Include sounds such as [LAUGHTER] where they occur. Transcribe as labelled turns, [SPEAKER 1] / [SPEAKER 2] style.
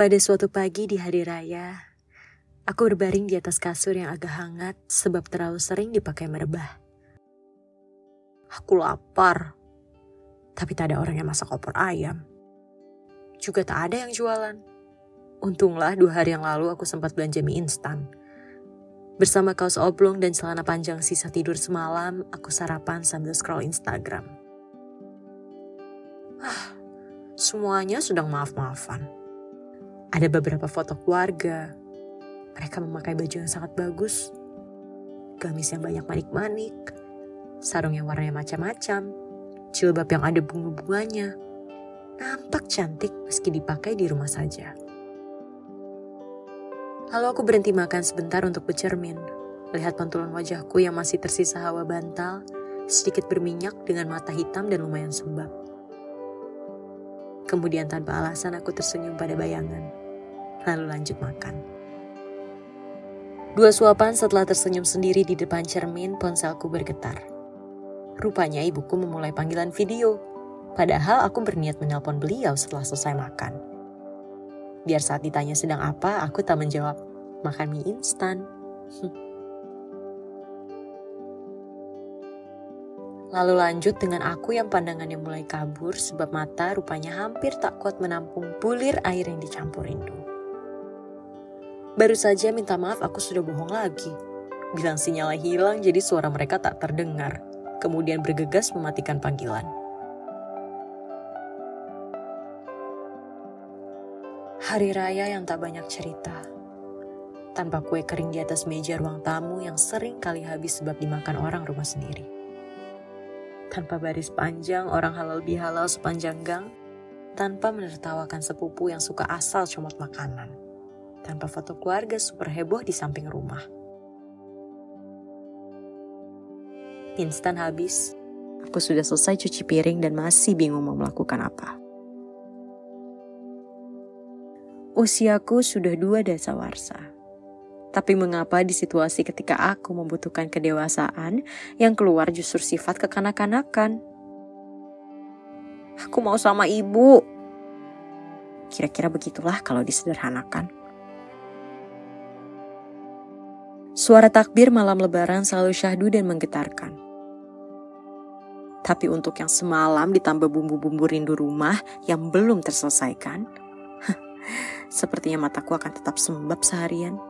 [SPEAKER 1] Pada suatu pagi di hari raya, aku berbaring di atas kasur yang agak hangat sebab terlalu sering dipakai merebah. Aku lapar, tapi tak ada orang yang masak opor ayam. Juga tak ada yang jualan. Untunglah dua hari yang lalu aku sempat belanja mie instan. Bersama kaos oblong dan celana panjang sisa tidur semalam, aku sarapan sambil scroll Instagram. Ah, semuanya sedang maaf-maafan. Ada beberapa foto keluarga. Mereka memakai baju yang sangat bagus. Gamis yang banyak manik-manik. Sarung yang warnanya macam-macam. Jilbab yang ada bunga-bunganya. Nampak cantik meski dipakai di rumah saja. Lalu aku berhenti makan sebentar untuk bercermin. Lihat pantulan wajahku yang masih tersisa hawa bantal, sedikit berminyak dengan mata hitam dan lumayan sembab. Kemudian tanpa alasan aku tersenyum pada bayangan lalu lanjut makan. Dua suapan setelah tersenyum sendiri di depan cermin, ponselku bergetar. Rupanya ibuku memulai panggilan video, padahal aku berniat menelpon beliau setelah selesai makan. Biar saat ditanya sedang apa, aku tak menjawab, makan mie instan. [LAUGHS] Lalu lanjut dengan aku yang pandangannya mulai kabur sebab mata rupanya hampir tak kuat menampung bulir air yang dicampur rindu. Baru saja minta maaf aku sudah bohong lagi. Bilang sinyalnya hilang jadi suara mereka tak terdengar. Kemudian bergegas mematikan panggilan. Hari raya yang tak banyak cerita. Tanpa kue kering di atas meja ruang tamu yang sering kali habis sebab dimakan orang rumah sendiri. Tanpa baris panjang orang halal bihalal sepanjang gang, tanpa menertawakan sepupu yang suka asal comot makanan tanpa foto keluarga super heboh di samping rumah. Instan habis, aku sudah selesai cuci piring dan masih bingung mau melakukan apa. Usiaku sudah dua dasa warsa. Tapi mengapa di situasi ketika aku membutuhkan kedewasaan yang keluar justru sifat kekanak-kanakan? Aku mau sama ibu. Kira-kira begitulah kalau disederhanakan. Suara takbir malam lebaran selalu syahdu dan menggetarkan. Tapi untuk yang semalam ditambah bumbu-bumbu rindu rumah yang belum terselesaikan, [LAUGHS] sepertinya mataku akan tetap sembab seharian.